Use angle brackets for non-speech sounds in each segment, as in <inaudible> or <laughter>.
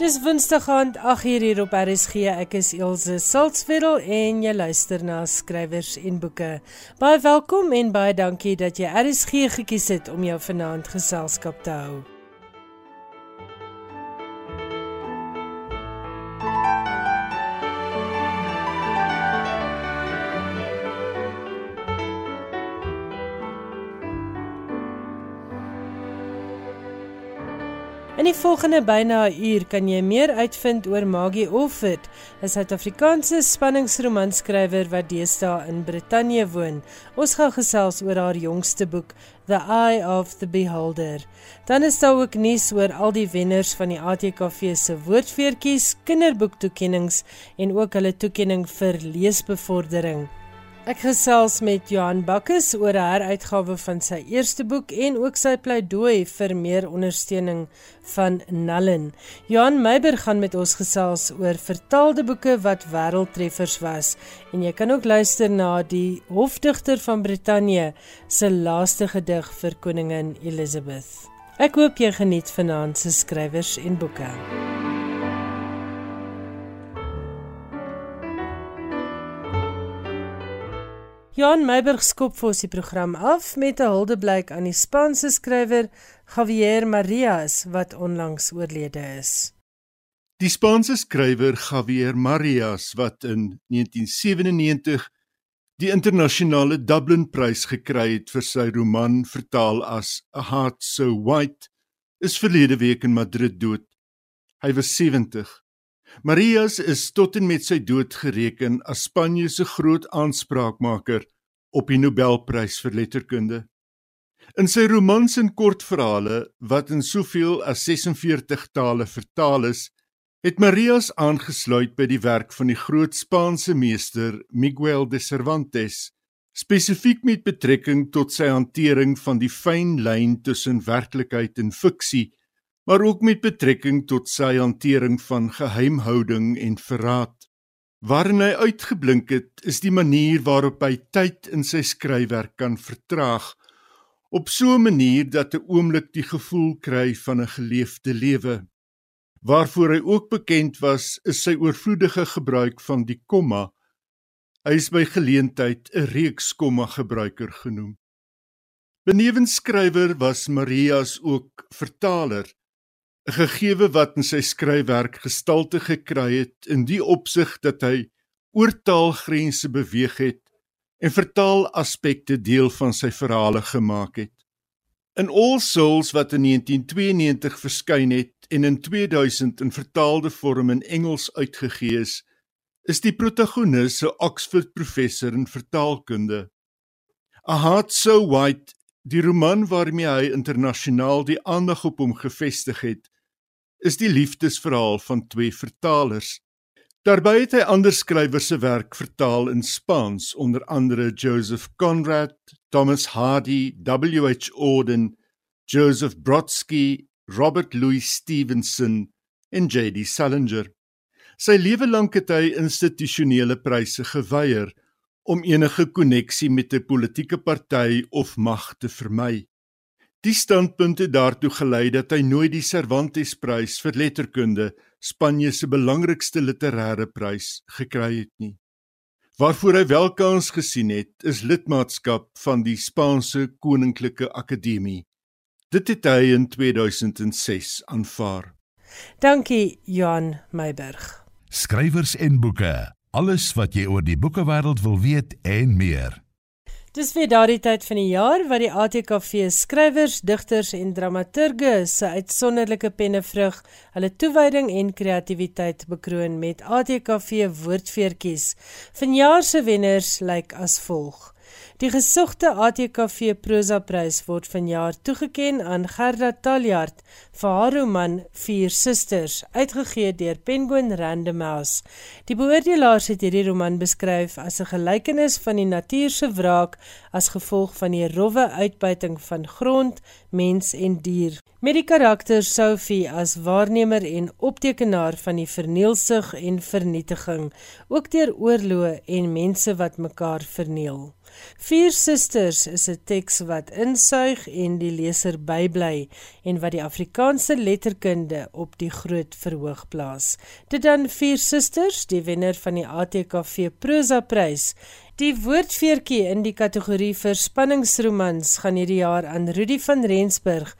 Dis Woensdag aand 8uur hier op RSG. Ek is Elsje Salzwetel en jy luister na skrywers en boeke. Baie welkom en baie dankie dat jy RSG gekies het om jou vanaand geselskap te hou. Die volgende byna 'n uur kan jy meer uitvind oor Maggie Offord, 'n Suid-Afrikaanse spanningsromanskrywer wat deesdae in Brittanje woon. Ons gaan gesels oor haar jongste boek, The Eye of the Beholder. Dan is daar ook nuus oor al die wenners van die ATKV se woordfeertjies, kinderboektoekennings en ook hulle toekenning vir leesbevordering. Ek gesels met Johan Bakkes oor 'n heruitgawe van sy eerste boek en ook sy pleidooi vir meer ondersteuning van Nallen. Johan Meiber gaan met ons gesels oor vertaalde boeke wat wêreldtreffers was en jy kan ook luister na die hofdigter van Brittanje se laaste gedig vir koningin Elizabeth. Ek hoop jy geniet vanaand se skrywers en boeke. Jan Meiberg skop vir ons die program af met 'n huldeblyk aan die Spaanse skrywer Javier Marias wat onlangs oorlede is. Die Spaanse skrywer Javier Marias wat in 1997 die internasionale Dublin Prys gekry het vir sy roman vertaal as A Heart So White is verlede week in Madrid dood. Hy was 70. Marias is tot en met sy dood gereken as Spanje se groot aanspraakmaker op die Nobelprys vir letterkunde. In sy romans en kortverhale wat in soveel as 46 tale vertaal is, het Marias aangesluit by die werk van die groot Spaanse meester Miguel de Cervantes, spesifiek met betrekking tot sy hantering van die fyn lyn tussen werklikheid en fiksie maar ook met betrekking tot sy hantering van geheimhouding en verraad. Waarin hy uitgeblink het, is die manier waarop hy tyd in sy skryfwerk kan vertraag op so 'n manier dat 'n oomblik die gevoel kry van 'n geleefde lewe. Waarvoor hy ook bekend was, is sy oorvloedige gebruik van die komma. Hy is by geleentheid 'n reeks komma gebruiker genoem. Benewens skrywer was Marias ook vertaler 'n gegewe wat in sy skryfwerk gestalte gekry het in die opsig dat hy oor taalgrense beweeg het en vertaal aspekte deel van sy verhale gemaak het. In All Souls wat in 1992 verskyn het en in 2000 in vertaalde vorm in Engels uitgegee is, is die protagonis 'n Oxford professor in vertaalkunde. A Heart So White, die roman waarmee hy internasionaal die aandag op hom gefestig het, is die liefdesverhaal van twee vertalers. Daarby het hy ander skrywers se werk vertaal in Spaans, onder andere Joseph Conrad, Thomas Hardy, W.H. Auden, Joseph Brodsky, Robert Louis Stevenson en J.D. Salinger. Sy lewe lank het hy institusionele pryse geweier om enige koneksie met 'n politieke party of mag te vermy. Die standpunt het daartoe gelei dat hy nooit die Cervantes-prys vir letterkunde, Spanje se belangrikste literêre prys, gekry het nie. Waarvoor hy wel kans gesien het, is lidmaatskap van die Spaanse Koninklike Akademie. Dit het hy in 2006 aanvaar. Dankie Johan Meiberg. Skrywers en boeke. Alles wat jy oor die boekewêreld wil weet en meer. Dis weer daardie tyd van die jaar wat die ATKV skrywers, digters en dramaturge se uitsonderlike pennevrug hulle toewyding en kreatiwiteit bekroon met ATKV woordfeertjies. Vanjaar se wenners lyk as volg: Die gesogte ATKV prosa prys word vanjaar toegekend aan Gerda Taljaard vir haar roman Vier Susters, uitgegee deur Penguin Random House. Die beoordelaars het hierdie roman beskryf as 'n gelykenis van die natuur se wraak as gevolg van die rowwe uitbuiting van grond, mens en dier. Met die karakter Sophie as waarnemer en optekenaar van die vernielsig en vernietiging, ook deur oorloë en mense wat mekaar verniel. Vier Susters is 'n teks wat insuig en die leser bybly en wat die Afrikaanse letterkunde op die groot verhoog plaas. Dit dan Vier Susters, die wenner van die ATKV Prosa Prys Die woordfeertjie in die kategorie vir spanningsromans gaan hierdie jaar aan Rudy van Rensburg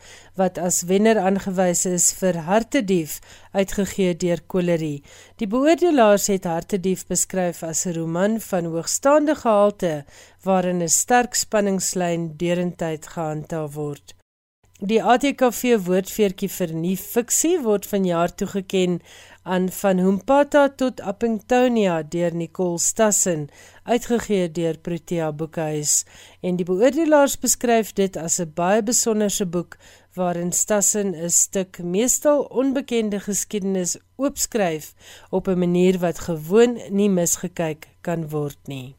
wat as wenner aangewys is vir Hartedief uitgegee deur Kolerie. Die beoordelaars het Hartedief beskryf as 'n roman van hoogstaande gehalte waarin 'n sterk spanningslyn derentyd gehandhaaf word. Die ATKV woordfeertjie vir nuwe fiksie word vanjaar toegekend aan Van Humpata tot Appingtonia deur Nicole Stassen, uitgegee deur Protea Boekhuis. En die beoordelaars beskryf dit as 'n baie besonderse boek waarin Stassen 'n stuk meestal onbekende geskiedenis oopskryf op 'n manier wat gewoon nie misgekyk kan word nie.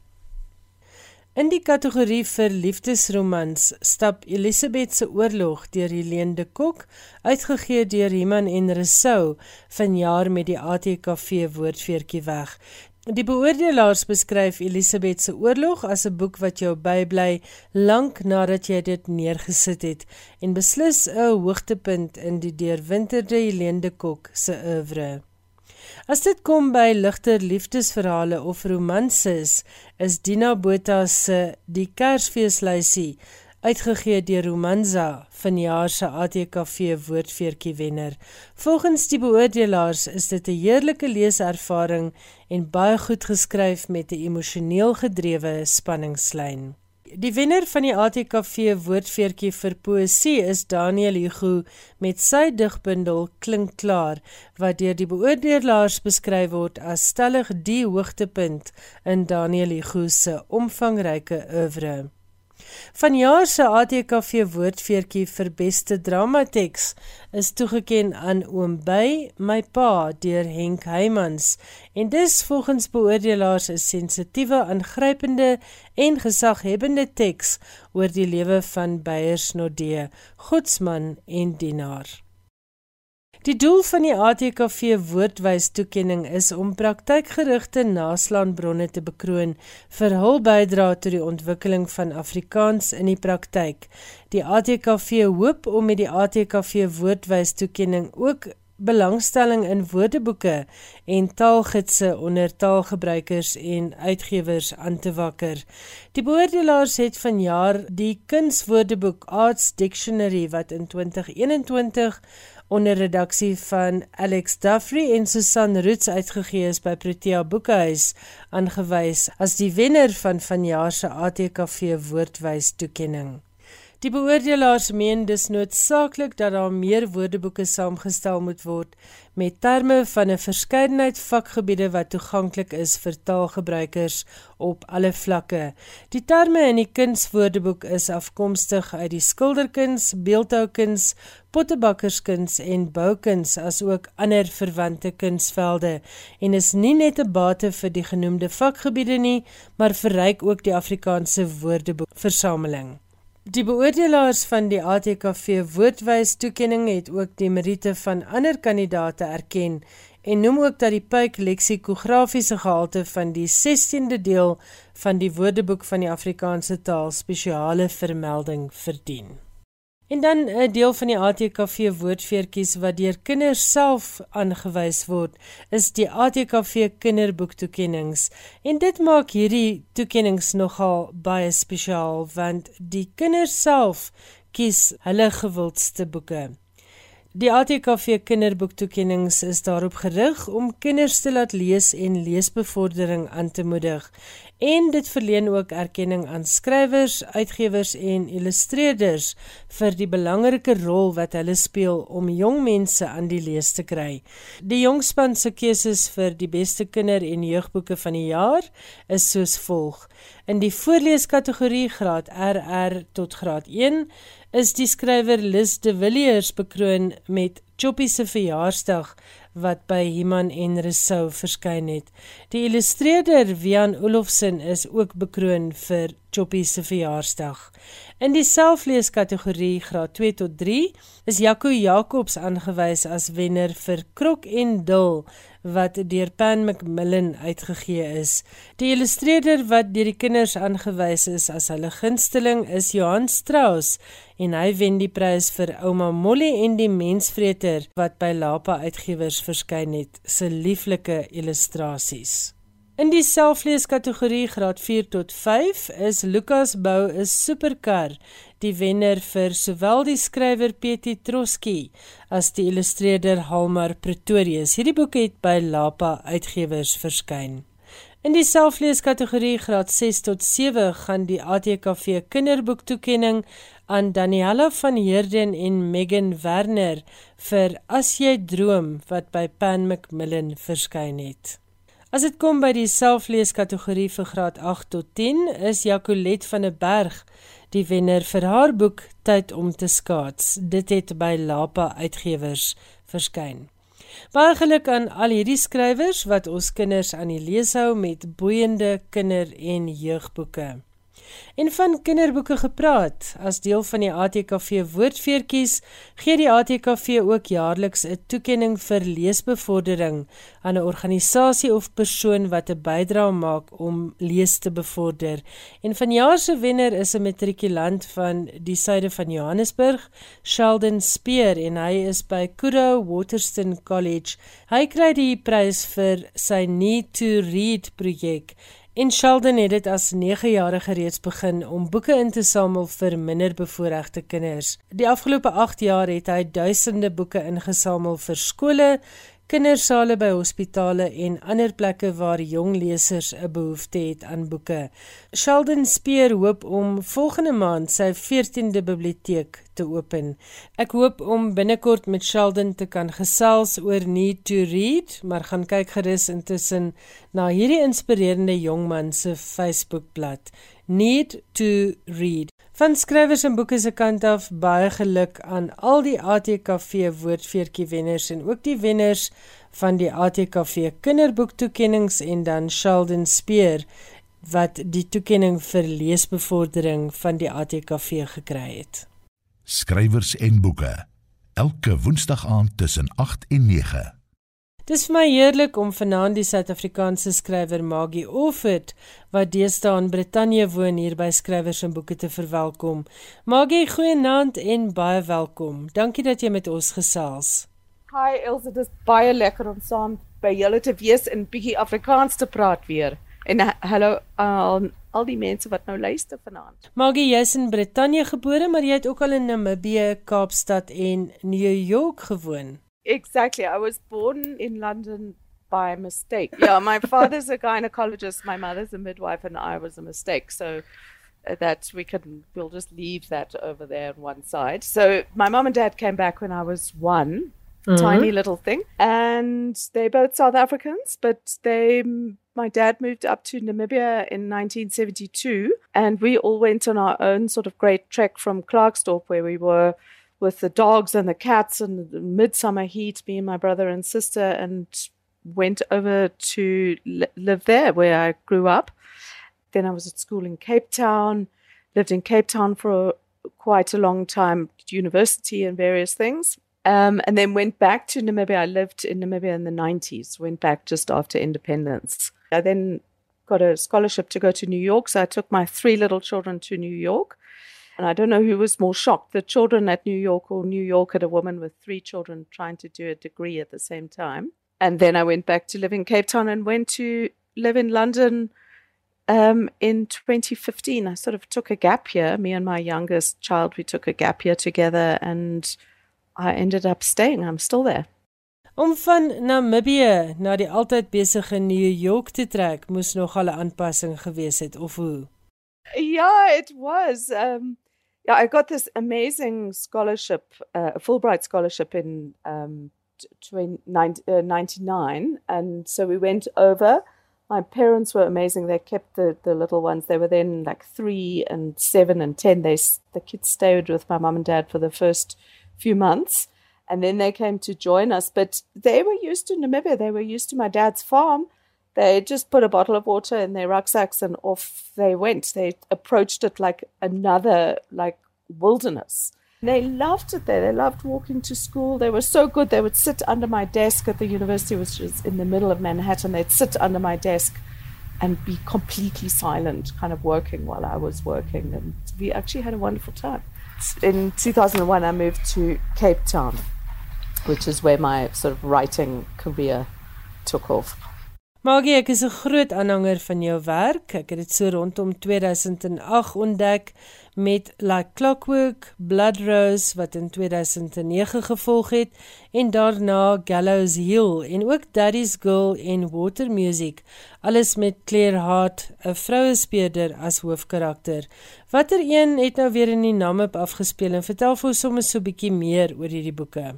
In die kategorie vir liefdesromans stap Elisabeth se oorlog deur Helene de Kok, uitgegee deur Iman en Resou, vanjaar met die ATKV woordfeertjie weg. Die beoordelaars beskryf Elisabeth se oorlog as 'n boek wat jou bybly lank nadat jy dit neergesit het en beslis 'n hoogtepunt in die deurwinterde Helene de Kok se oeuvre. As dit kom by ligter liefdesverhale of romanses, is Dina Botha se Die Kersfeeslysie uitgegee deur Romanza vanjaar se ATKV woordfeertjie wenner. Volgens die beoordelaars is dit 'n heerlike leeservaring en baie goed geskryf met 'n emosioneel gedrewe spanningslyn. Die wenner van die ATKV woordfeertjie vir poësie is Daniel Hugo met sy digbundel Klink klaar wat deur die beoordelaars beskryf word as stellig die hoogtepunt in Daniel Hugo se omvangryke oeuvre. Vanjaar se ATKV woordfeertjie vir beste dramateks is toegekend aan Oom By, my pa deur Henk Heymans en dis volgens beoordelaars 'n sensitiewe, aangrypende en gesaghebende teks oor die lewe van Beyers Nodee, godsman en dienaar. Die doel van die ATKV woordwys toekenning is om praktykgerigte naslaanbronne te bekroon vir hul bydrae tot die ontwikkeling van Afrikaans in die praktyk. Die ATKV hoop om met die ATKV woordwys toekenning ook belangstelling in woordeboeke en taalgidse onder taalgebruikers en uitgewers aan te wakker. Die beoordelaars het vanjaar die Kunswoordeboek Arts Dictionary wat in 2021 onder redaksie van Alex Duffrey en Susan Roots uitgegee is by Protea Boekhuis aangewys as die wenner van vanjaar se ATKV woordwys toekenning. Die beoordelaars meen dis noodsaaklik dat daar meer woordeboeke saamgestel moet word met terme van 'n verskeidenheid vakgebiede wat toeganklik is vir taalgebruikers op alle vlakke. Die terme in die kunswoordeboek is afkomstig uit die skilderkuns, beeldhoukuns, pottebakkerskuns en boukuns asook ander verwante kunsvelde en is nie net 'n bate vir die genoemde vakgebiede nie, maar verryk ook die Afrikaanse woordeboek versameling. Die beoordelaars van die ATKV woordwys toekenning het ook die meriete van ander kandidate erken en noem ook dat die pyk leksikografiese gehalte van die 16de deel van die Woordeboek van die Afrikaanse taal spesiale vermelding verdien. En dan 'n deel van die ATKV woordfeertjies wat deur kinders self aangewys word, is die ATKV kinderboektoekennings. En dit maak hierdie toekennings nogal baie spesiaal want die kinders self kies hulle gewildste boeke. Die ATKV kinderboektoekennings is daarop gerig om kinders te laat lees en leesbevordering aan te moedig en dit verleen ook erkenning aan skrywers, uitgewers en illustreerders vir die belangrike rol wat hulle speel om jong mense aan die lees te kry. Die jongspan se keuses vir die beste kinder- en jeugboeke van die jaar is soos volg: In die voorleeskategorie graad RR tot graad 1 is die skrywer Lis de Villiers bekroon met Choppie se verjaarsdag wat by Iman en Resou verskyn het. Die illustreerder Wian Olofsen is ook bekroon vir Choppie se verjaarsdag. In die selfleeskategorie graad 2 tot 3 is Jaco Jacobs aangewys as wenner vir Krok en Dil wat deur Pan Macmillan uitgegee is. Die illustreerder wat deur die kinders aangewys is as hulle gunsteling is Johan Strauss en hy wen die prys vir Ouma Molly en die mensvreter wat by Lapa Uitgewers verskyn het se lieflike illustrasies. In die selfleeskategorie graad 4 tot 5 is Lukas Bou 'n superkar, die wenner vir sowel die skrywer PT Troski as die illustreerder Halmar Pretorius. Hierdie boek het by Lapa Uitgewers verskyn. In die selfleeskategorie graad 6 tot 7 gaan die ATKV kinderboektoekenning aan Daniella van Heerden en Megan Werner vir As jy droom wat by Pan Macmillan verskyn het. As dit kom by die selfleeskategorie vir graad 8 tot 10, is Jacolet van der Berg die wenner vir haar boek Tyd om te skaats. Dit het by Lapa Uitgewers verskyn. Baie geluk aan al hierdie skrywers wat ons kinders aan die lees hou met boeiende kinder- en jeugboeke. En van kinderboeke gepraat, as deel van die ATKV woordfeertjies, gee die ATKV ook jaarliks 'n toekenning vir leesbevordering aan 'n organisasie of persoon wat 'n bydrae maak om lees te bevorder. En vanjaar se wenner is 'n matrikulant van die suide van Johannesburg, Sheldon Speer en hy is by Kudo Waterston College. Hy kry die prys vir sy Need to Read projek En Sheldon het dit as 9-jarige reeds begin om boeke in te samel vir minderbevoorregte kinders. Die afgelope 8 jaar het hy duisende boeke ingesamel vir skole, kindersale by hospitale en ander plekke waar jong lesers 'n behoefte het aan boeke. Sheldon Speer hoop om volgende maand sy 14de biblioteek te open. Ek hoop om binnekort met Sheldon te kan gesels oor Need to Read, maar gaan kyk gerus intussen na hierdie inspirerende jongman se Facebookblad. Need to Read. Van skrywers en boeke se kant af baie geluk aan al die ATKV woordfeertjie wenners en ook die wenners van die ATKV kinderboektoekennings en dan Sheldon Speer wat die toekenning vir leesbevordering van die ATKV gekry het. Skrywers en boeke elke woensdag aand tussen 8 en 9. Dis vir my heerlik om vanaand die Suid-Afrikaanse skrywer Maggie Offit wat deesdae in Brittanje woon hier by Skrywers en Boeke te verwelkom. Maggie, goeienaand en baie welkom. Dankie dat jy met ons gesels. Hi Elsə, dit is baie lekker om saam by julle te wees en bietjie Afrikaans te praat weer. En hallo aan al die mense wat nou luister vanaand. Maggie, jy's in Brittanje gebore, maar jy het ook al in Namibië, Kaapstad en New York gewoon. Exactly. I was born in London by mistake. Yeah, my father's a gynecologist, my mother's a midwife, and I was a mistake. So uh, that we can, we'll just leave that over there on one side. So my mom and dad came back when I was one, mm-hmm. tiny little thing, and they're both South Africans, but they. My dad moved up to Namibia in 1972, and we all went on our own sort of great trek from Clarksdorp, where we were with the dogs and the cats and the midsummer heat, me and my brother and sister, and went over to li- live there where I grew up. Then I was at school in Cape Town, lived in Cape Town for a, quite a long time, university and various things. Um, and then went back to Namibia. I lived in Namibia in the 90s, went back just after independence. I then got a scholarship to go to New York. So I took my three little children to New York. And I don't know who was more shocked the children at New York or New York at a woman with three children trying to do a degree at the same time. And then I went back to live in Cape Town and went to live in London um, in 2015. I sort of took a gap year. Me and my youngest child, we took a gap year together and I ended up staying. I'm still there. Om van Namibië na die altyd besige New York te trek, moes nog 'n aanpassing gewees het of hoe? Yeah, it was. Um yeah, I got this amazing scholarship, uh, a Fulbright scholarship in um, 1999. Uh, and so we went over. My parents were amazing. They kept the, the little ones. They were then like three and seven and 10. They, the kids stayed with my mom and dad for the first few months. And then they came to join us. But they were used to Namibia. They were used to my dad's farm. They just put a bottle of water in their rucksacks and off they went. They approached it like another like wilderness. They loved it there. They loved walking to school. They were so good. They would sit under my desk at the university, which was in the middle of Manhattan. They'd sit under my desk and be completely silent, kind of working while I was working. And we actually had a wonderful time. In 2001, I moved to Cape Town, which is where my sort of writing career took off. Maggie, ek is 'n groot aanhanger van jou werk. Ek het dit so rondom 2008 ontdek met Like Clockwork, Blood Rose wat in 2009 gevolg het en daarna Gallows Hill en ook Daddy's Girl en Water Music, alles met Claire Hart, 'n vrouespeler as hoofkarakter. Watter een het nou weer in die Namib afgespeel en vertel vir ons sommer so 'n bietjie meer oor hierdie boeke?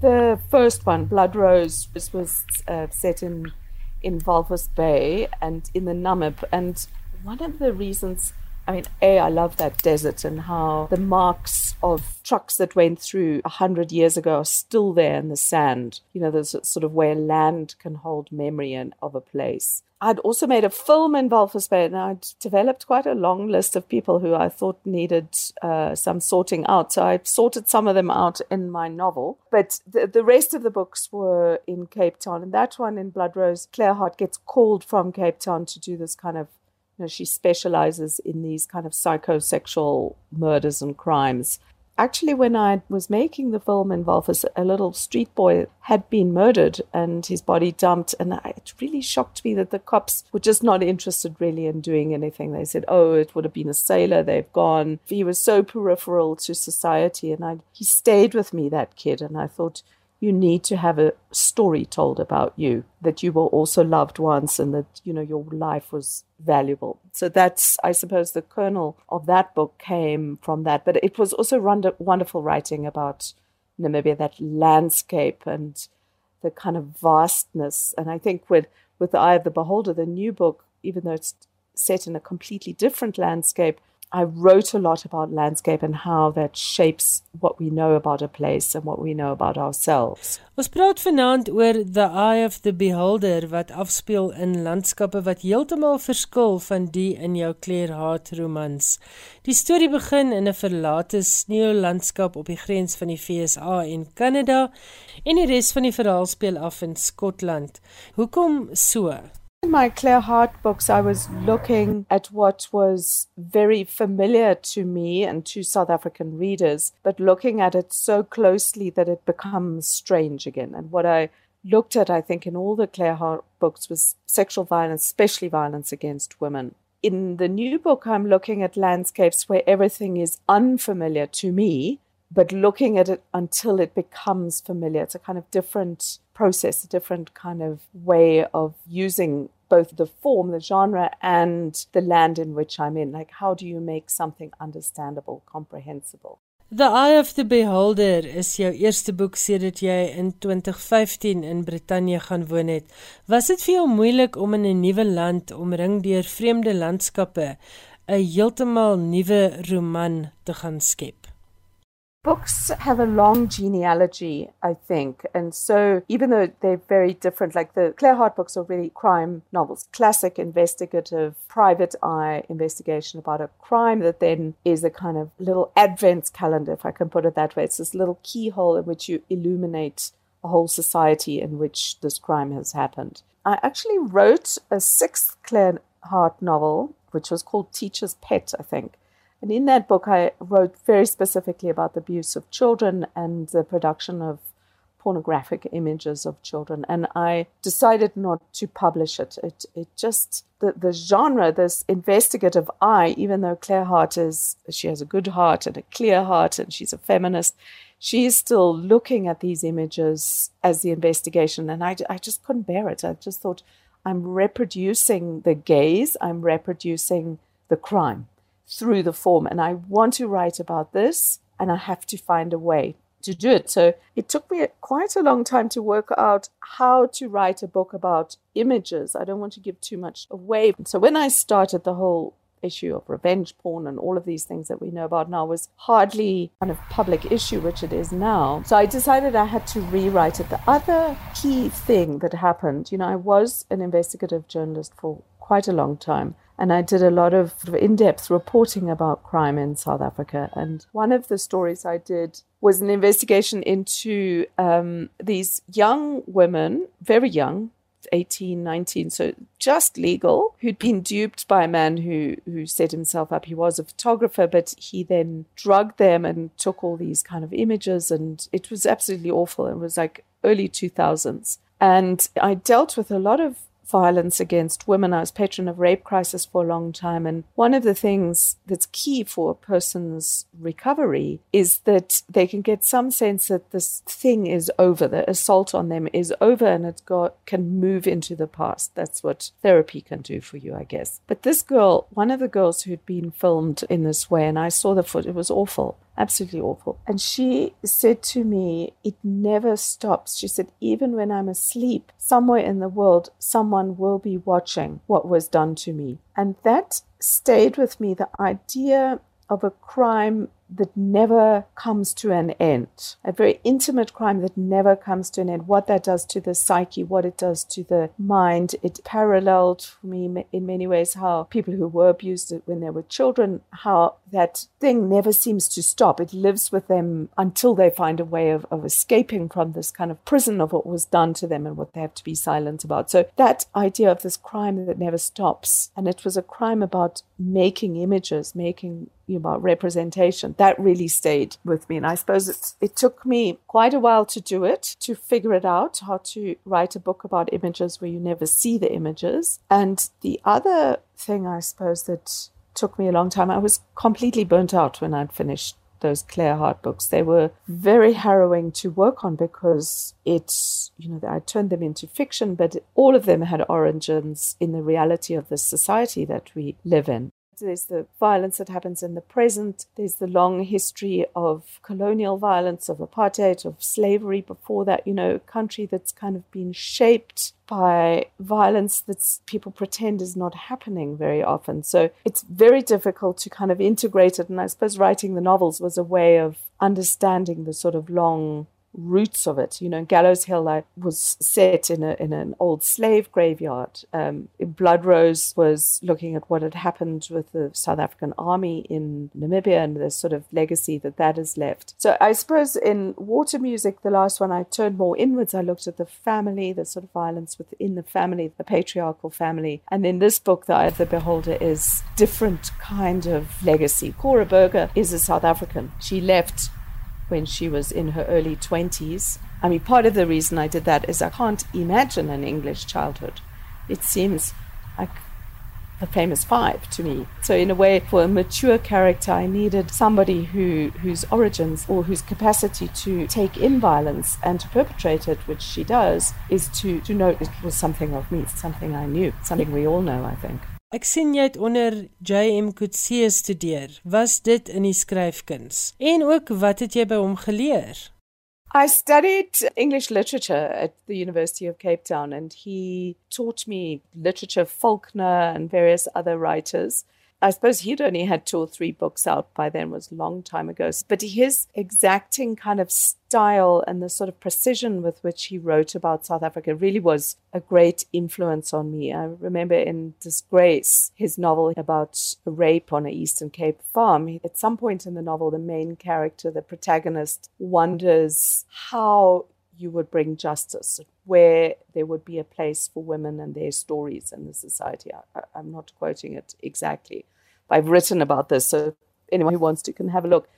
The first one, Blood Rose, was, was uh, set in in Walvis Bay and in the Namib. And one of the reasons, I mean, A, I love that desert and how the marks of trucks that went through a hundred years ago are still there in the sand. You know, there's sort of where land can hold memory and, of a place. I'd also made a film in Walvis Bay, and I'd developed quite a long list of people who I thought needed uh, some sorting out. So I sorted some of them out in my novel. But the, the rest of the books were in Cape Town. And that one in Blood Rose, Claire Hart gets called from Cape Town to do this kind of, you know, she specializes in these kind of psychosexual murders and crimes actually, when I was making the film in Walvis, a little street boy had been murdered and his body dumped. And it really shocked me that the cops were just not interested really in doing anything. They said, oh, it would have been a sailor, they've gone. He was so peripheral to society. And I, he stayed with me, that kid. And I thought, you need to have a story told about you that you were also loved once and that you know your life was valuable. So that's i suppose the kernel of that book came from that. But it was also wonderful writing about namibia that landscape and the kind of vastness. And i think with with the eye of the beholder the new book even though it's set in a completely different landscape I wrote a lot about landscape and how that shapes what we know about a place and what we know about ourselves. Ons praat vanaand oor The Eye of the Beholder wat afspeel in landskappe wat heeltemal verskil van die in jou Claire Hart romans. Die storie begin in 'n verlate sneeulandskap op die grens van die VSA en Kanada en die res van die verhaal speel af in Skotland. Hoekom so? In my Claire Hart books, I was looking at what was very familiar to me and to South African readers, but looking at it so closely that it becomes strange again. And what I looked at, I think, in all the Claire Hart books was sexual violence, especially violence against women. In the new book, I'm looking at landscapes where everything is unfamiliar to me, but looking at it until it becomes familiar. It's a kind of different process, a different kind of way of using both the form, the genre, and the land in which I'm in. Like, how do you make something understandable, comprehensible? The Eye of the Beholder is jou eerste boek sedert jy in 2015 in Brittanje gaan woon het. Was dit vir jou moeilik om in 'n nuwe land omring deur vreemde landskappe 'n heeltemal nuwe roman te gaan skep? Books have a long genealogy, I think. And so even though they're very different, like the Claire Hart books are really crime novels, classic investigative, private eye investigation about a crime that then is a kind of little advent calendar, if I can put it that way. It's this little keyhole in which you illuminate a whole society in which this crime has happened. I actually wrote a sixth Claire Hart novel, which was called Teacher's Pet, I think and in that book, I wrote very specifically about the abuse of children and the production of pornographic images of children. And I decided not to publish it. It, it just, the, the genre, this investigative eye, even though Claire Hart is, she has a good heart and a clear heart and she's a feminist, she is still looking at these images as the investigation. And I, I just couldn't bear it. I just thought, I'm reproducing the gaze, I'm reproducing the crime through the form. And I want to write about this, and I have to find a way to do it. So it took me quite a long time to work out how to write a book about images. I don't want to give too much away. So when I started the whole issue of revenge porn and all of these things that we know about now was hardly kind of public issue, which it is now. So I decided I had to rewrite it. The other key thing that happened, you know, I was an investigative journalist for quite a long time. And I did a lot of in depth reporting about crime in South Africa. And one of the stories I did was an investigation into um, these young women, very young, 18, 19, so just legal, who'd been duped by a man who, who set himself up. He was a photographer, but he then drugged them and took all these kind of images. And it was absolutely awful. It was like early 2000s. And I dealt with a lot of violence against women. I was patron of Rape Crisis for a long time. And one of the things that's key for a person's recovery is that they can get some sense that this thing is over, the assault on them is over and it can move into the past. That's what therapy can do for you, I guess. But this girl, one of the girls who'd been filmed in this way, and I saw the foot, it was awful absolutely awful. And she said to me, It never stops. She said, Even when I'm asleep, somewhere in the world, someone will be watching what was done to me. And that stayed with me the idea of a crime that never comes to an end, a very intimate crime that never comes to an end. What that does to the psyche, what it does to the mind. It paralleled for me in many ways how people who were abused when they were children, how that thing never seems to stop. It lives with them until they find a way of, of escaping from this kind of prison of what was done to them and what they have to be silent about. So that idea of this crime that never stops, and it was a crime about making images, making you know, representation that really stayed with me. And I suppose it, it took me quite a while to do it, to figure it out, how to write a book about images where you never see the images. And the other thing, I suppose, that took me a long time, I was completely burnt out when I'd finished those Claire Hart books. They were very harrowing to work on because it's, you know, I turned them into fiction, but all of them had origins in the reality of the society that we live in. There's the violence that happens in the present. There's the long history of colonial violence, of apartheid, of slavery before that, you know, country that's kind of been shaped by violence that people pretend is not happening very often. So it's very difficult to kind of integrate it. And I suppose writing the novels was a way of understanding the sort of long roots of it. You know, Gallows Hill was set in a in an old slave graveyard. Um, Blood Rose was looking at what had happened with the South African army in Namibia and the sort of legacy that that has left. So I suppose in Water Music, the last one, I turned more inwards. I looked at the family, the sort of violence within the family, the patriarchal family, and in this book, The Eye of the Beholder, is different kind of legacy. Cora Berger is a South African. She left when she was in her early 20s. I mean, part of the reason I did that is I can't imagine an English childhood. It seems like the famous five to me. So in a way, for a mature character, I needed somebody who whose origins or whose capacity to take in violence and to perpetrate it, which she does, is to to know it was something of me, something I knew, something we all know, I think. Ek sien jy het onder J.M. Coetzee studeer. Was dit in die skryfkuns? En ook wat het jy by hom geleer? I studied English literature at the University of Cape Town and he taught me literature Faulkner and various other writers. I suppose he'd only had two or three books out by then, was a long time ago. But his exacting kind of style and the sort of precision with which he wrote about South Africa really was a great influence on me. I remember in Disgrace, his novel about a rape on an Eastern Cape farm. At some point in the novel, the main character, the protagonist, wonders how you would bring justice, where there would be a place for women and their stories in the society. I, am not quoting it exactly. I've written about this, so anyone who wants to can have a look.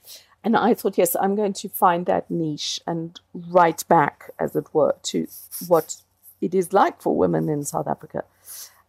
And I thought, yes, I'm going to find that niche and write back, as it were, to what it is like for women in South Africa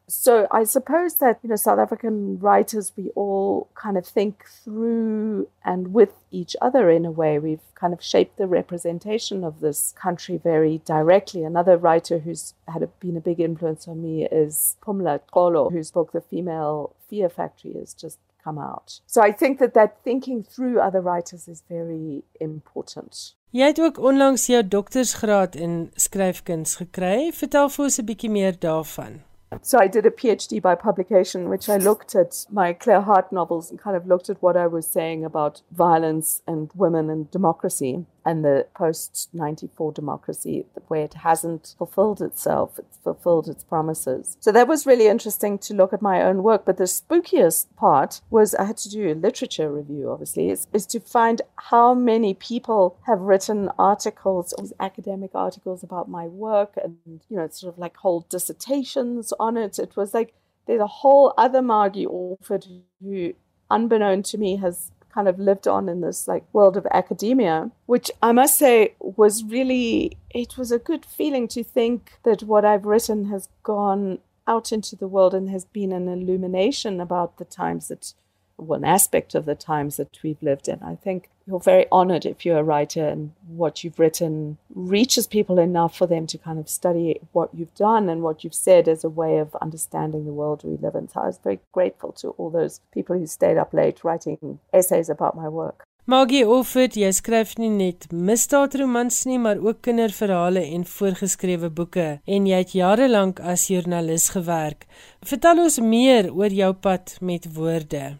so I suppose that you know South African writers we all kind of think through and with each other in a way we've kind of shaped the representation of this country very directly another writer who's had a, been a big influence on me is Phumla Xolo whose book The Female Fear Factory has just come out so I think that that thinking through other writers is very important Jy het ook onlangs jou doktorsgraad in skryfkuns gekry. Vertel vir ons 'n bietjie meer daarvan. So I did a PhD by publication, which I looked at my Claire Hart novels and kind of looked at what I was saying about violence and women and democracy and the post 94 democracy where it hasn't fulfilled itself, it's fulfilled its promises. So that was really interesting to look at my own work. But the spookiest part was I had to do a literature review, obviously, is, is to find how many people have written articles, academic articles about my work and, you know, sort of like whole dissertations on it. It was like there's a whole other Margie Alford who, unbeknown to me, has kind of lived on in this like world of academia, which I must say was really it was a good feeling to think that what I've written has gone out into the world and has been an illumination about the times that one aspect of the times that we've lived in. I think you're very honored if you're a writer and what you've written reaches people enough for them to kind of study what you've done and what you've said as a way of understanding the world we live in. So I was very grateful to all those people who stayed up late writing essays about my work. Maggie Offord, jy skryf nie net misdaadromans nie, maar ook kinderverhale en voorgeskrewe boeke en jy het jare lank as joernalis gewerk. Vertel ons meer oor jou pad met woorde.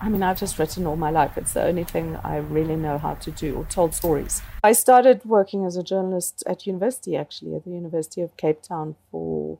I mean, I've just written all my life. It's the only thing I really know how to do, or told stories. I started working as a journalist at university, actually, at the University of Cape Town for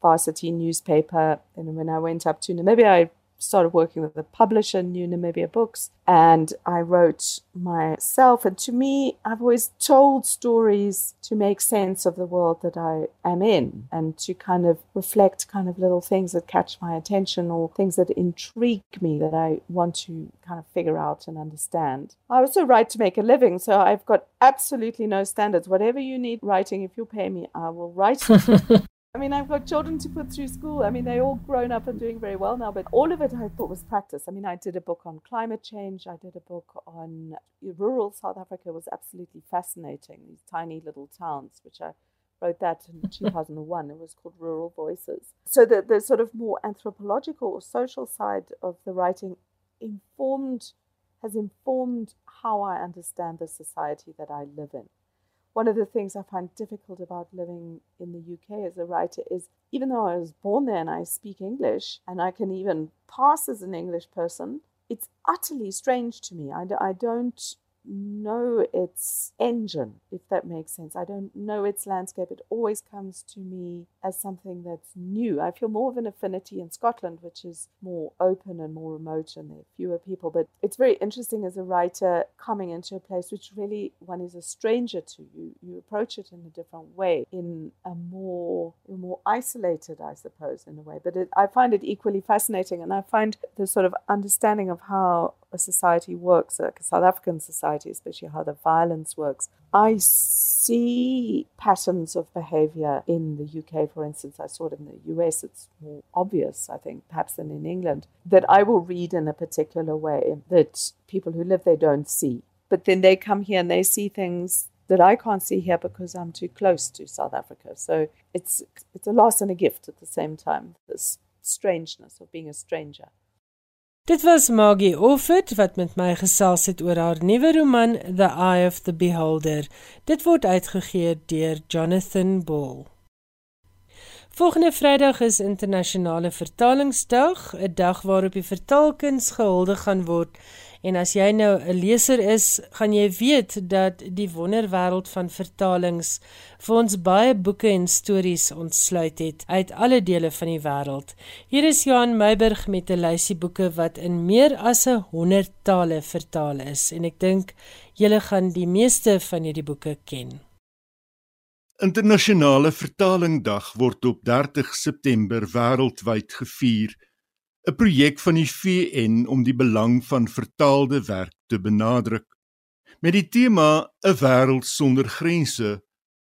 varsity newspaper. And when I went up to Namibia, I started working with a publisher, New Namibia Books, and I wrote myself. And to me, I've always told stories to make sense of the world that I am in and to kind of reflect kind of little things that catch my attention or things that intrigue me that I want to kind of figure out and understand. I also write to make a living, so I've got absolutely no standards. Whatever you need writing, if you pay me, I will write. <laughs> I mean, I've got children to put through school. I mean, they're all grown up and doing very well now, but all of it I thought was practice. I mean, I did a book on climate change. I did a book on rural South Africa. It was absolutely fascinating. These tiny little towns, which I wrote that in <laughs> 2001. It was called Rural Voices. So the, the sort of more anthropological or social side of the writing informed, has informed how I understand the society that I live in one of the things I find difficult about living in the UK as a writer is even though I was born there and I speak English and I can even pass as an English person, it's utterly strange to me. I, I don't know its engine, if that makes sense. I don't know its landscape. It always comes to me as something that's new. I feel more of an affinity in Scotland, which is more open and more remote, and there are fewer people. But it's very interesting as a writer coming into a place which really one is a stranger to. You you approach it in a different way, in a more more isolated, I suppose, in a way. But it, I find it equally fascinating, and I find the sort of understanding of how a society works, like a South African society, especially how the violence works. I see patterns of behavior in the UK, for instance. I saw it in the US. It's more obvious, I think, perhaps than in England, that I will read in a particular way that people who live there don't see. But then they come here and they see things that I can't see here because I'm too close to South Africa. So it's it's a loss and a gift at the same time. This strangeness of being a stranger. Dit was Maggie Offit wat met my gesels het oor haar nuwe roman The Eye of the Beholder. Dit word uitgegee deur Jonathan Ball. Volgende Vrydag is internasionale vertalingsdag, 'n dag waarop die vertaalkuns gehuldig gaan word En as jy nou 'n leser is, gaan jy weet dat die wonderwêreld van vertalings vir ons baie boeke en stories ontsluit het uit alle dele van die wêreld. Hier is Johan Meiburg met 'n lysie boeke wat in meer as 'n 100 tale vertaal is en ek dink julle gaan die meeste van hierdie boeke ken. Internasionale Vertalingdag word op 30 September wêreldwyd gevier 'n projek van die VN om die belang van vertaalde werk te benadruk. Met die tema 'n wêreld sonder grense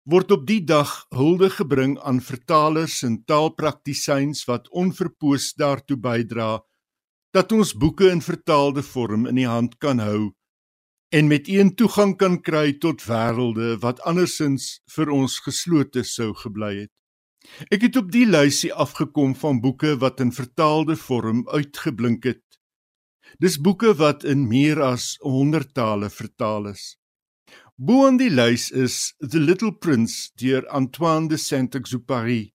word op die dag hulde gebring aan vertalers en taalpraktisyns wat onverpoos daartoe bydra dat ons boeke in vertaalde vorm in die hand kan hou en met een toegang kan kry tot wêrelde wat andersins vir ons geslote sou gebly het. Ek het op die lysie afgekom van boeke wat in vertaalde vorm uitgeblink het. Dis boeke wat in meer as 100 tale vertaal is. Bo aan die lys is The Little Prince deur Antoine de Saint-Exupéry,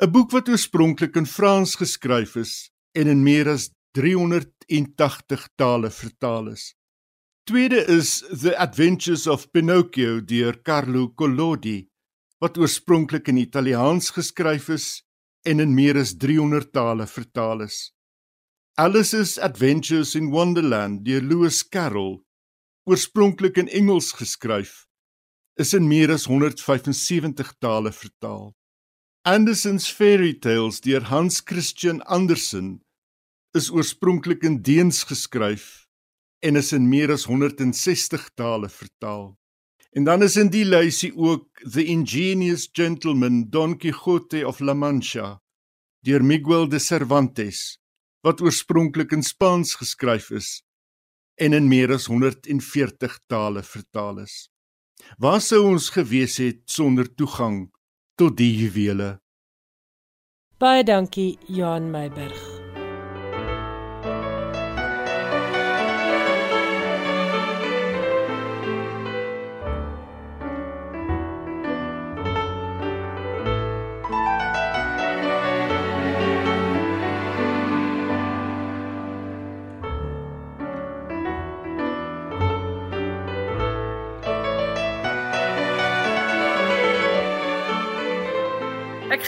'n boek wat oorspronklik in Frans geskryf is en in meer as 380 tale vertaal is. Tweede is The Adventures of Pinocchio deur Carlo Collodi wat oorspronklik in Italiaans geskryf is en in meer as 300 tale vertaal is. Alice's Adventures in Wonderland deur Lewis Carroll, oorspronklik in Engels geskryf, is in meer as 175 tale vertaal. Andersen's Fairy Tales deur Hans Christian Andersen is oorspronklik in Deens geskryf en is in meer as 160 tale vertaal. En dan is in die lysie ook The Ingenious Gentleman Don Quixote of La Mancha deur Miguel de Cervantes wat oorspronklik in Spaans geskryf is en in meer as 140 tale vertaal is. Waar sou ons gewees het sonder toegang tot die juwele? Baie dankie Johan Meiburg.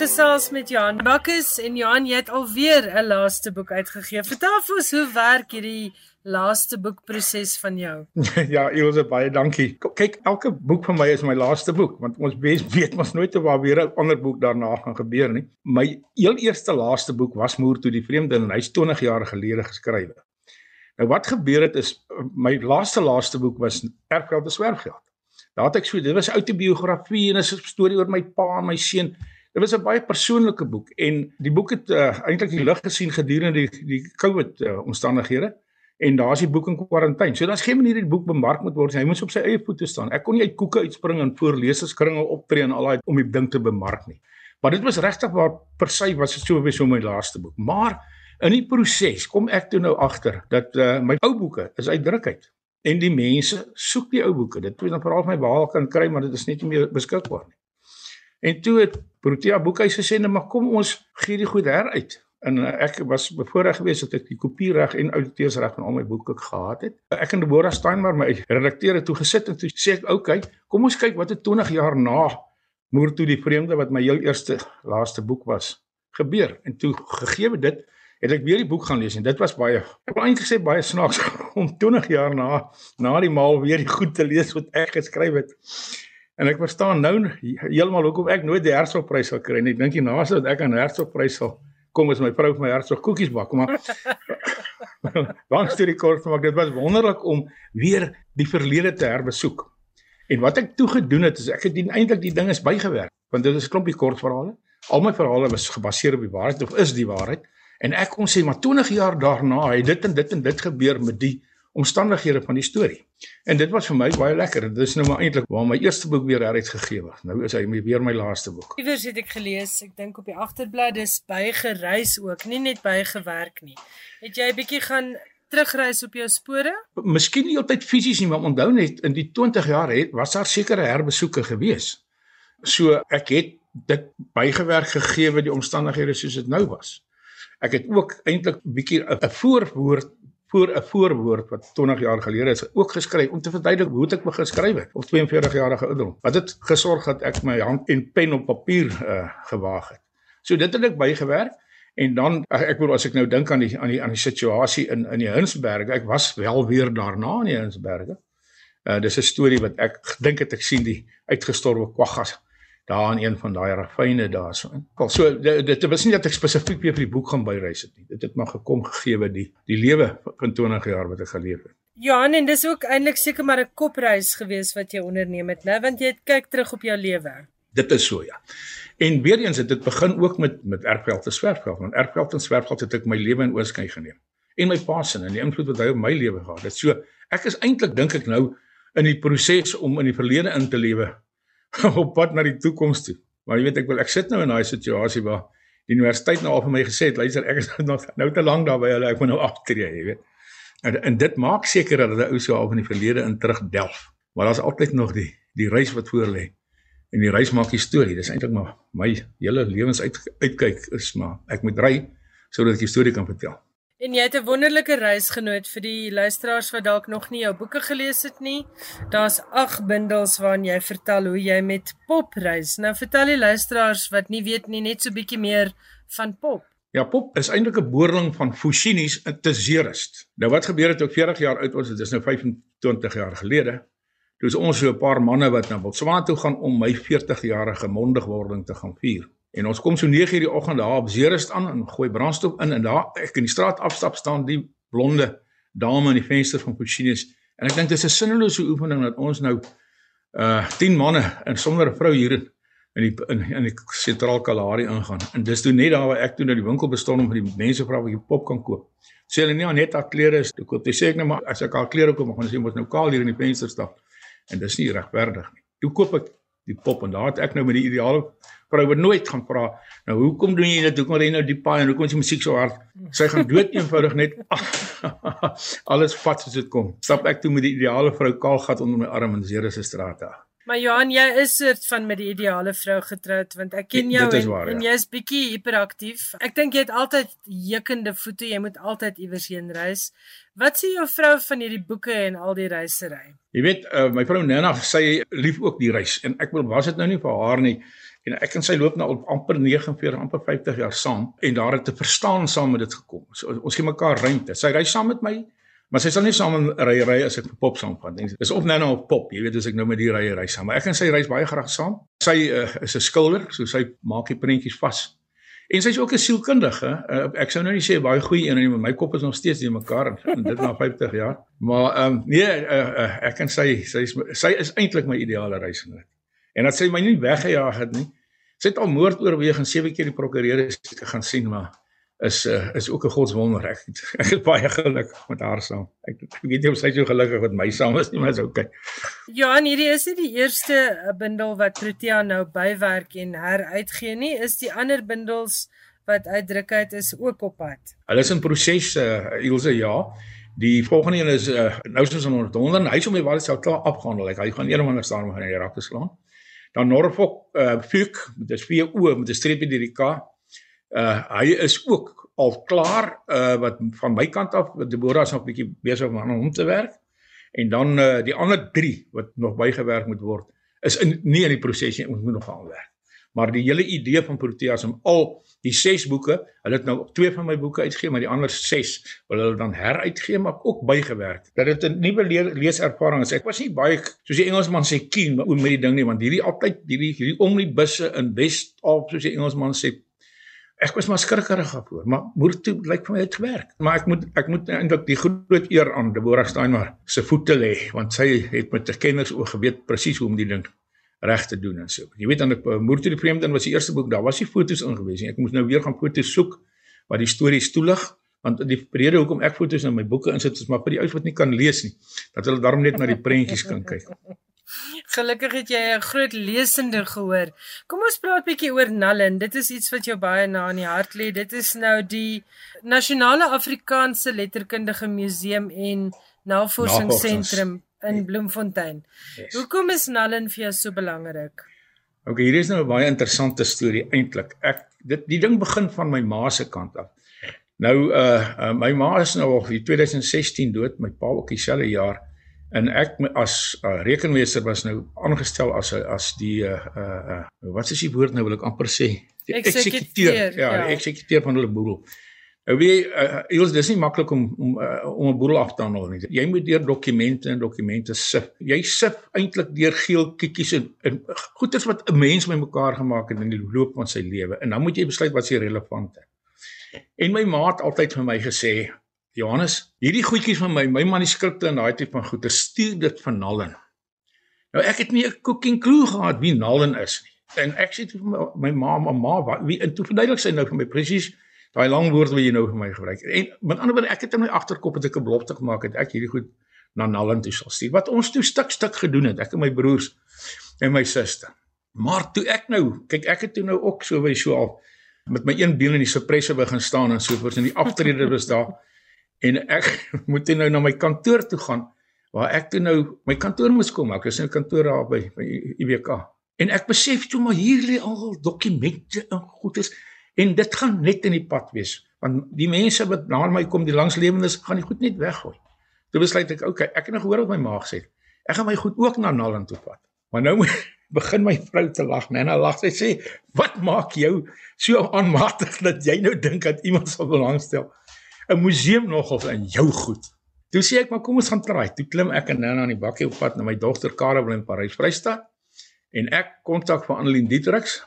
Gesels met Johan Bakkes en Johan jy het alweer 'n laaste boek uitgegee. Vertel vir ons hoe werk hierdie laaste boek proses van jou? <laughs> ja, Elsje baie dankie. Kyk, elke boek van my is my laaste boek want ons weet <laughs> mos nooit of waar weer 'n ander boek daarna gaan gebeur nie. My heel eerste laaste boek was Moer toe die vreemde en hy's 20 jaar gelede geskrywe. Nou wat gebeur het is my laaste laaste boek was Erfgeld te swerfgeld. Daar het ek so dit was outobiografie en 'n storie oor my pa en my seun. Dit was 'n baie persoonlike boek en die boek het uh, eintlik die lig gesien gedurende die die COVID uh, omstandighede en daar's die boek in kwarantyne. So daar's geen manier die boek bemark moet word. Hy moet op sy eie voete staan. Ek kon nie uit koeke uitspring en voor leserskringe optree en al daai om die ding te bemark nie. Maar dit was regtig waar per sy was dit so so my laaste boek. Maar in die proses kom ek toe nou agter dat uh, my ou boeke is uitdrukheid en die mense soek die ou boeke. Dit moet dan veral my behaal kan kry, maar dit is net nie meer beskikbaar nie. En toe het Protea Boekhuis gesê net maar kom ons gee die goed heruit. En uh, ek was bevoorreg geweest dat ek die kopiereg en outeursreg van al my boeke gehad het. Ek en Deborah Steinmar my redakteur het toe gesit en toe sê ek, "Oké, okay, kom ons kyk wat het 20 jaar na Moer toe die vreemde wat my heel eerste laaste boek was gebeur." En toe gegee dit het ek weer die boek gaan lees en dit was baie ek wil eintlik sê baie snaaks <laughs> om 20 jaar na na die maal weer die goed te lees wat ek geskryf het. En ek verstaan nou heeltemal hoekom ek nooit die Hertzogprys sal kry nie. Ek dink die naaste wat ek aan Hertzogprys sal kom is my vrou vir my Hertzog koekies bak, maar langs die rekord maak dit was wonderlik om weer die verlede te herbesoek. En wat ek toe gedoen het is ek het eintlik die ding is bygewerk want dit is 'n klompie kortverhale. Al my verhale was gebaseer op die waarheid of is die waarheid. En ek kon sê maar 20 jaar daarna het dit en dit en dit gebeur met die omstandighede van die storie. En dit was vir my baie lekker. Dit is nou maar eintlik waar my eerste boek weer heruitgegee word. Nou is hy weer my laaste boek. Iewers het ek gelees, ek dink op die agterblad is baie gereis ook, nie net baie gewerk nie. Het jy 'n bietjie gaan terugreis op jou spore? Miskien nie altyd fisies nie, maar onthou net in die 20 jaar het was daar sekere herbesoeke gewees. So ek het dit bygewerk gegee wat die omstandighede soos dit nou was. Ek het ook eintlik bietjie 'n voorwoord voor 'n voorwoord wat 20 jaar gelede is ook geskryf om te verduidelik hoe ek begin skryf het op 42 jarige ouderdom. Wat dit gesorg dat ek my hand en pen op papier uh, gewaag het. So dit het ek bygewerk en dan ek bedoel as ek nou dink aan die aan die aan die situasie in in die Hinsberge, ek was wel weer daarna in die Hinsberge. Uh dis 'n storie wat ek gedink het ek sien die uitgestorwe kwaggas daar in een van daai rafyne daarso in. So dit, dit was nie dat ek spesifiek weer vir die boek gaan byreis het nie. Dit het maar gekom gegee wat die die lewe van 20 jaar wat ek geleef het. Johan en dis ook eintlik seker maar 'n kopreis gewees wat jy onderneem het, né, want jy kyk terug op jou lewe. Dit is so ja. En weer eens het dit begin ook met met erfgeld te swerfgeld, want erfgeld en swerfgeld het ek my lewe in oorskry geneem. En my pa se en die invloed wat hy op my lewe gehad het. So ek is eintlik dink ek nou in die proses om in die verlede in te lewe <laughs> op pad na die toekoms toe. Maar jy weet ek wil ek sit nou in daai situasie waar die universiteit nou al vir my gesê het, luister ek is <laughs> nog nou te lank daar by hulle, ek moet nou aftree, jy weet. En, en dit maak seker dat hulle ou so al van die verlede in terugdelf. Maar daar's altyd nog die die reis wat voor lê. En die reis maak die storie. Dis eintlik maar my hele lewens uit uitkyk is maar ek moet ry sodat ek die storie kan vertel. En jy het 'n wonderlike reisgenoot vir die luisteraars wat dalk nog nie jou boeke gelees het nie. Daar's 8 bundels waarin jy vertel hoe jy met Pop reis. Nou vertel die luisteraars wat nie weet nie net so bietjie meer van Pop. Ja, Pop is eintlik 'n boerling van Fushinis in Tezerist. Nou wat gebeur het ook 40 jaar oud was, dit is nou 25 jaar gelede. Dis ons so 'n paar manne wat na Botswana toe gaan om my 40-jarige mondigwording te gaan vier. En ons kom so 9:00 die oggend daar op Zerust aan en gooi brandstof in en daar ek in die straat afstap staan die blonde dame in die venster van Puccini's en ek dink dis 'n sinnelose oefening dat ons nou uh 10 manne en sonder 'n vrou hier in in die in, in die sentraal Kalahari ingaan. En dis toe net daar waar ek toe na die winkel bestorm om vir die mense vra of ek pop kan koop. Sê hulle nie net al klere is te koop. Dis sê ek net maar as ek al klere koop, gaan ons sê mos nou kaal hier in die venster staan. En dis nie regverdig nie. Toe koop ek die pop en daar het ek nou met die ideale vrou wat nooit gaan vra nou hoekom doen jy dit hoekom ry jy nou die paai en hoekom is die musiek so hard sy gaan dood eenvoudig net <laughs> alles vat soos dit kom stap ek toe met die ideale vrou kaalgat onder my arm in Zere se straat daar Maar Johan, jy is soort van met die ideale vrou getroud want ek ken jou en, waar, en ja. jy's bietjie hiperaktief. Ek dink jy het altyd jekende voete, jy moet altyd iewers heen reis. Wat sê jou vrou van hierdie boeke en al die reisery? Jy weet, uh, my vrou Nana sê lief ook die reis en ek wil was dit nou nie vir haar nie. En ek en sy loop nou al amper 49, amper 50 jaar saam en daar het te verstaan saam met dit gekom. So, ons gee mekaar ruimte. Sy ry saam met my Maar sy sal nie saam ry ry as ek vir pop saam gaan. Dis op nou nou op pop, jy weet as ek nou met die ry ry saam. Maar ek en sy reis baie graag saam. Sy uh, is 'n skilder, so sy maak die prentjies vas. En sy's ook 'n sielkundige. Uh, ek sou nou nie sê baie goeie een nie, maar my kop is nog steeds in mekaar en <laughs> dit na 50 jaar. Maar ehm um, nee, uh, uh, ek en sy sy is sy is eintlik my ideale reisgenoot. En dat sy my nie weggejaag het nie. Sy het al moord oorweeg en sewe keer die prokureur gaan sien, maar is uh, is ook 'n godswonder. Ek ek is baie gelukkig met haar saam. Ek, ek weet nie of sy so gelukkig met my saam is nie, maar is okay. Ja, en hierdie is nie die eerste eh, bundel wat Protea nou bywerk en heruitgee nie, is die ander bundels wat uitdruk uit is ook op pad. Hulle is in proses uh, Ilse ja. Die volgende een is uh, nou soos in onder hy sou my waar dit sou klaar afgehandel. Like, hy gaan eendag anders daar gaan in die rakke slaan. Dan Norfolk uh, Fuke met 'n V O met 'n streepie deur die K. Uh hy is ook al klaar uh wat van my kant af Deborah is nog 'n bietjie besig om aan hom te werk. En dan uh die ander 3 wat nog bygewerk moet word is in nie in die proses nie ons moet nog aan werk maar die hele idee van Proteas om al die 6 boeke hulle het nou twee van my boeke uitgegee maar die ander 6 wil hulle dan heruitgee maar ook bygewerk dat dit 'n nuwe le leeservaring is ek was nie baie soos die Engelsman sê keen oor met die ding nie want hierdie altyd hierdie hierdie omnibusse in Wes-Kaap soos die Engelsman sê ek was maar skrikkerig daarvoor, maar moer toe lyk vir my het gewerk. Maar ek moet ek moet eintlik die groot eer aan Deborah Steinmar se voete lê, want sy het met 'n kenners oor geweet presies hoe om die ding reg te doen en so. Jy weet dan ek moer toe die vreemde was die eerste boek, daar was nie foto's ingewees nie. Ek moes nou weer gaan foto's soek wat die stories toelig want die rede hoekom ek foto's in my boeke insit is maar vir die ouens wat nie kan lees nie dat hulle daarom net na die prentjies kan kyk. <laughs> Gelukkig het jy 'n groot lesende gehoor. Kom ons praat bietjie oor Nallen. Dit is iets wat jou baie na in die hart lê. Dit is nou die Nasionale Afrikaanse Letterkundige Museum en Navorsingsentrum in Bloemfontein. Yes. Hoekom is Nallen vir jou so belangrik? OK, hier is nou 'n baie interessante storie eintlik. Ek dit die ding begin van my ma se kant af. Nou uh, uh my ma is nou al in 2016 dood, my pa ook dieselfde jaar en ek as uh, rekenmeester was nou aangestel as as die uh uh wat is die woord nou wil ek amper sê die eksekuteur ja, ja die eksekuteur van hulle boedel nou weet uh, eers dis nie maklik om om uh, om 'n boedel af te handel nie jy moet deur dokumente en dokumente sif jy sif eintlik deur geel kiekies en, en goeders wat 'n mens met mekaar gemaak het in die loop van sy lewe en dan moet jy besluit wat is relevant en my maat altyd vir my gesê Johannes, hierdie goedjies van my, my manuskripte en daai tipe van goeie, stuur dit van Nallen. Nou ek het nie 'n cooking clue gehad wie Nallen is nie. En ek sê vir my, my ma, mamma, wat wie en toe verduidelik sy nou vir my presies daai lang woord wat jy nou vir my gebruik. En met ander woorde, ek het in my agterkop het ek 'n belofte gemaak dat ek hierdie goed na Nallen toe sal stuur. Wat ons toe stuk stuk gedoen het, ek en my broers en my suster. Maar toe ek nou, kyk ek het toe nou ook so by so al met my een been in die suppressor begin staan en so voort en die aftrede was daar en ek <laughs> moet toe nou na my kantoor toe gaan waar ek toe nou my kantoor moes kom ek is in 'n kantoor daar by by IWK En ek besef toe maar hier lê al dokumente en goedes en dit gaan net in die pad wees want die mense wat na my kom die langslewendes gaan die goed net weggooi. Toe besluit ek, okay, ek het nog gehoor wat my maag sê. Ek gaan my goed ook na Naland toe vat. Maar nou <laughs> begin my vrou te lag, nee, nou lag sy sê, "Wat maak jou so aanmatig dat jy nou dink dat iemand sal belangstel 'n museum nogals in jou goed?" Toe sê ek, "Maar kom ons gaan try." Toe klim ek en Nana aan die bakkie op pad na my dogter Karel in Parys, Vrystaat. En ek kontak vir Annelien Dietrix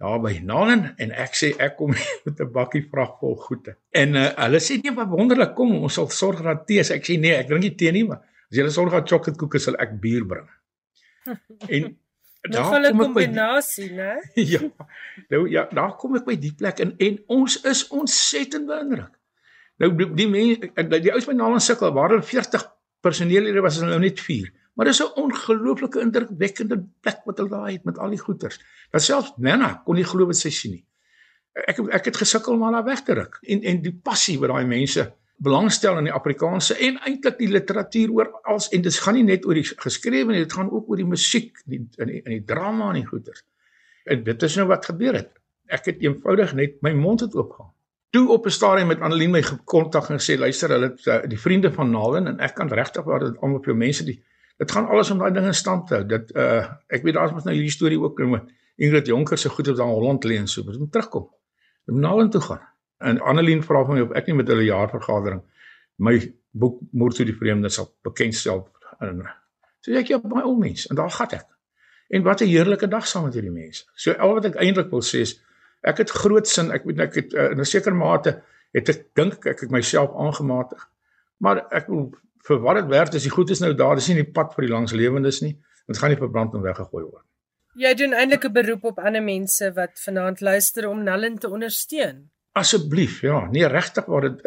daar by Nanen en ek sê ek kom met 'n bakkie vrag vol goede. En uh, hulle sê nee, maar wonderlik, kom ons sal sorg dat tee. Ek sê nee, ek drink nie tee nie, maar as jy sorg dat chocoladekoeke sal ek bier bring. <laughs> En daar kom 'n kombinasie, né? <laughs> Ja. Nou ja, daar kom ek by die plek en en ons is ontsettend beïndruk. Nou die, die mense die ouens by Naland sukkel waar hulle 40 personeellede was hulle nou net 4. Maar dis 'n ongelooflike indrukwekkende plek wat hulle daar het met al die goeders. Dat selfs Nana kon nie glo wat sy sien nie. Ek ek het gesukkel om haar daar weg te ruk en en die passie wat daai mense belangstel in die Afrikaanse en eintlik die literatuur oor als en dit gaan nie net oor die geskrewe nie, dit gaan ook oor die musiek, die in die in die drama en die goeters. En dit is nou wat gebeur het. Ek het eenvoudig net my mond het oopgegaan. Toe op 'n stadium met Annelien my gekontak en gesê luister, hulle uh, die vriende van Nalen en ek kan regtig waar dit almal vir jou mense die dit gaan alles om daai ding in stand te hou. Dit uh ek weet daar's mos nou hierdie storie ook met Ingrid Jonker se goed op daai Holland lê en so, moet terugkom. Moet Nalen toe gaan. En Annelien vra van my of ek nie met hulle jaarvergadering my boek Moord toe die vreemde sal bekendstel in. So ek ja, my ou mens en daar gaan ek. En wat 'n heerlike dag saam met hierdie mense. So al wat ek eintlik wil sê is ek het groot sin, ek weet ek het uh, in 'n sekere mate het ek dink ek het myself aangematig. Maar ek wil vir wat dit werd is die goed is nou daar, dis nie die pad vir die langslewendes nie. Dit gaan nie verbrand en weggegooi word. Jy doen eintlik 'n beroep op ander mense wat vanaand luister om Nellen te ondersteun. Asseblief, ja, nee regtig waar dit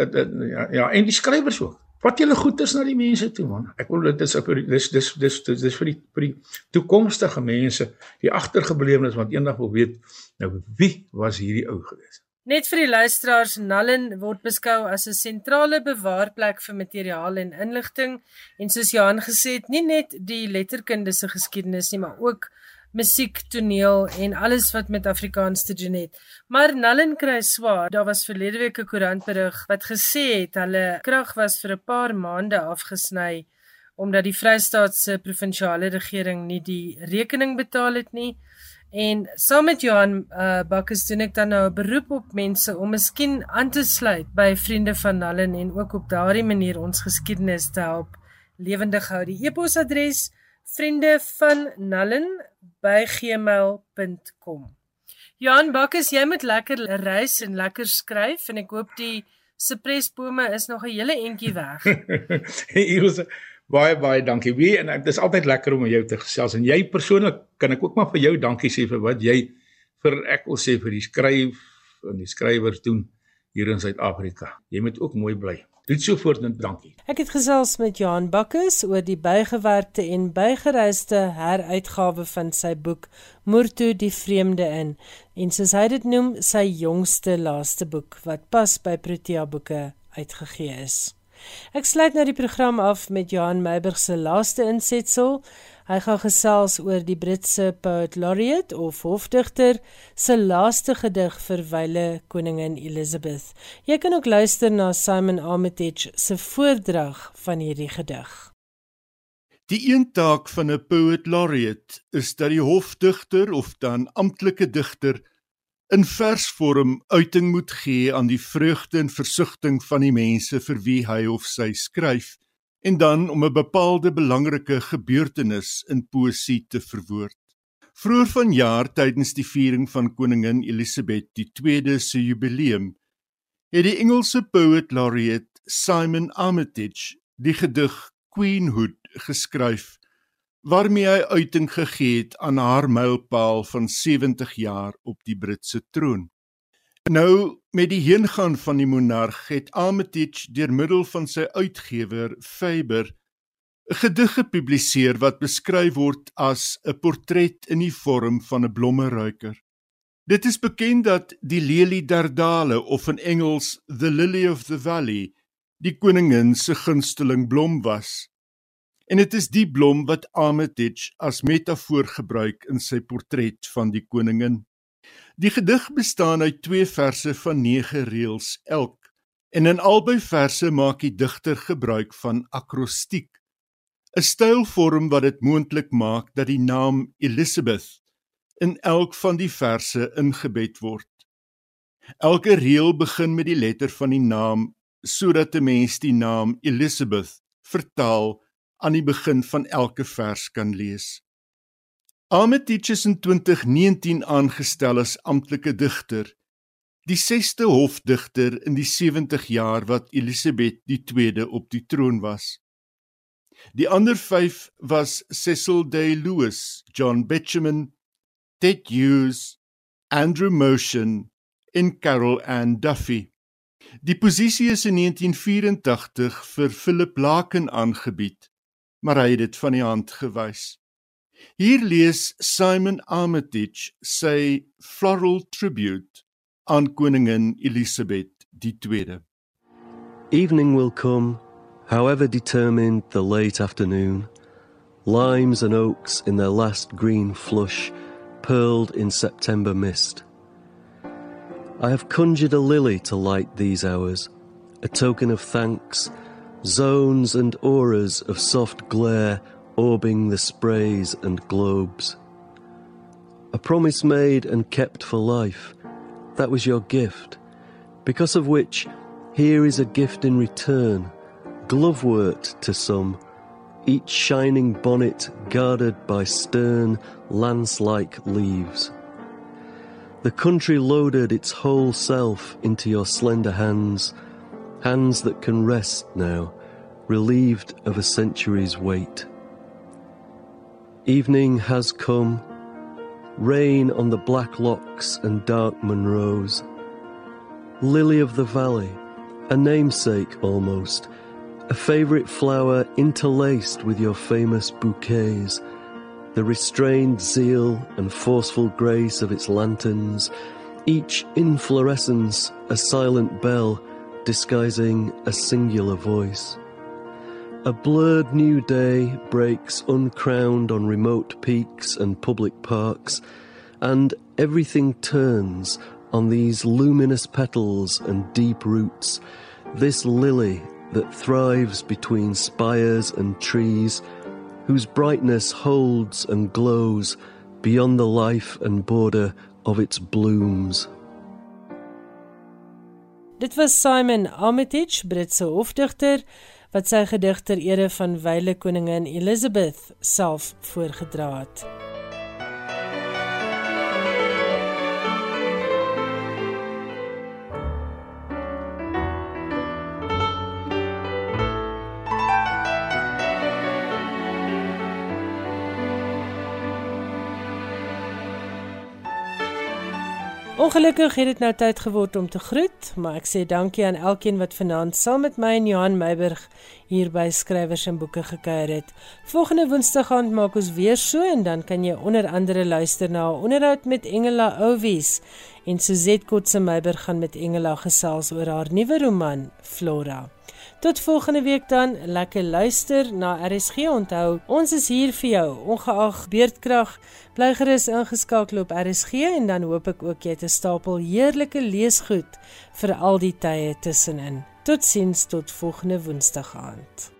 ja, ja, en die skrywers ook. Wat julle goed is na die mense toe man. Ek wil dit is dis dis dis dis dis vir die vir die toekomstige mense, die agtergeblewenes wat eendag wil weet nou wie was hierdie ou gewees. Net vir die luisteraars, Nallen word beskou as 'n sentrale bewaarplek vir materiaal en inligting en soos Johan gesê het, nie net die letterkunde se geskiedenis nie, maar ook musiek, toneel en alles wat met Afrikaans te doen het. Maar Nallen kry swaar. Daar was verlede week 'n koerantberig wat gesê het hulle krag was vir 'n paar maande afgesny omdat die Vrystaatse provinsiale regering nie die rekening betaal het nie. En saam met Johan uh, Bakkes doen ek dan nou 'n beroep op mense om miskien aan te sluit by vriende van Nallen en ook op daardie manier ons geskiedenis te help lewendig hou. Die e-posadres vriende van Nallen by gmail.com. Johan Bakkes, jy moet lekker reis en lekker skryf en ek hoop die sipresbome is nog 'n hele entjie weg. <laughs> Eers baie baie dankie. Wie en dit is altyd lekker om met jou te gesels en jy persoonlik kan ek ook maar vir jou dankie sê vir wat jy vir ek wil sê vir die skryf en die skrywers doen hier in Suid-Afrika. Jy moet ook mooi bly. Dit so voort en dankie. Ek het gesels met Johan Bakkes oor die bygewerkte en bygereiste heruitgawe van sy boek Moortoe die vreemde in en soos hy dit noem sy jongste laaste boek wat pas by Protea boeke uitgegee is. Ek sluit nou die program af met Johan Meiburg se laaste insetsel. Hy gaan gesels oor die Britse poet laureate of hofdigter se laaste gedig vir wyle koningin Elizabeth. Jy kan ook luister na Simon Armitage se voordrag van hierdie gedig. Die een taak van 'n poet laureate is dat die hofdigter of dan amptelike digter in versvorm uiting moet gee aan die vreugde en versigtiging van die mense vir wie hy of sy skryf en dan om 'n bepaalde belangrike gebeurtenis in poësie te verwoord. Vroeger vanjaar tydens die viering van koningin Elisabeth II se jubileum het die Engelse poet laureate Simon Armitage die gedig Queenhood geskryf waarmee hy uiting gegee het aan haar mylpaal van 70 jaar op die Britse troon. Nou met die heengaan van die monarg het Armitage deur middel van sy uitgewer Faber 'n gedig gepubliseer wat beskryf word as 'n portret in die vorm van 'n blommeruiker. Dit is bekend dat die lelie der dale of in Engels the lily of the valley die koningin se gunsteling blom was. En dit is die blom wat Armitage as metafoor gebruik in sy portret van die koningin. Die gedig bestaan uit twee verse van 9 reëls elk. En in albei verse maak die digter gebruik van akrostiek, 'n stylvorm wat dit moontlik maak dat die naam Elizabeth in elk van die verse ingebed word. Elke reël begin met die letter van die naam sodat 'n mens die naam Elizabeth vertaal aan die begin van elke vers kan lees. Armitage is in 2019 aangestel as amptelike digter, die 6ste hofdigter in die 70 jaar wat Elisabeth II op die troon was. Die ander 5 was Cecil Day Lewis, John Betjeman, Ted Hughes, Andrew Motion en Carol Ann Duffy. Die posisie is in 1984 vir Philip Laken aangebied maar hy het dit van die hand gewys. Hier lees Simon Armitage sy floral tribute aan koningin Elizabeth II. Evening will come, however determined the late afternoon, limes and oaks in their last green flush, pearled in September mist. I have conjured a lily to light these hours, a token of thanks zones and auras of soft glare orbing the sprays and globes. A promise made and kept for life, that was your gift, because of which here is a gift in return, glovewort to some, each shining bonnet guarded by stern, lance like leaves. The country loaded its whole self into your slender hands hands that can rest now, relieved of a century's weight. Evening has come, rain on the black locks and dark Monroes. Lily of the valley, a namesake almost, a favourite flower interlaced with your famous bouquets, the restrained zeal and forceful grace of its lanterns, each inflorescence a silent bell disguising a singular voice. A blurred new day breaks uncrowned on remote peaks and public parks, and everything turns on these luminous petals and deep roots, this lily that thrives between spires and trees, whose brightness holds and glows beyond the life and border of its blooms. Dit was Simon Armitage, Britse hofdigter, wat sy gedig ter ere van wyle koningin Elizabeth self voorgedra het. Ongelukkig het dit nou tyd geword om te groet, maar ek sê dankie aan elkeen wat vanaand saam met my en Johan Meiburg hier by Skrywers en Boeke gekuier het. Volgende Woensdag aand maak ons weer so en dan kan jy onder andere luister na 'n onderhoud met Engela Ouwies en Suzette Kotse Meiburg gaan met Engela gesels oor haar nuwe roman Flora. Tot volgende week dan, lekker luister na RSG onthou. Ons is hier vir jou, ongeag beerdkrag. Bly gerus ingeskakel op RSG en dan hoop ek ook jy het 'n stapel heerlike leesgoed vir al die tye tussenin. Totsiens tot volgende Woensdag aand.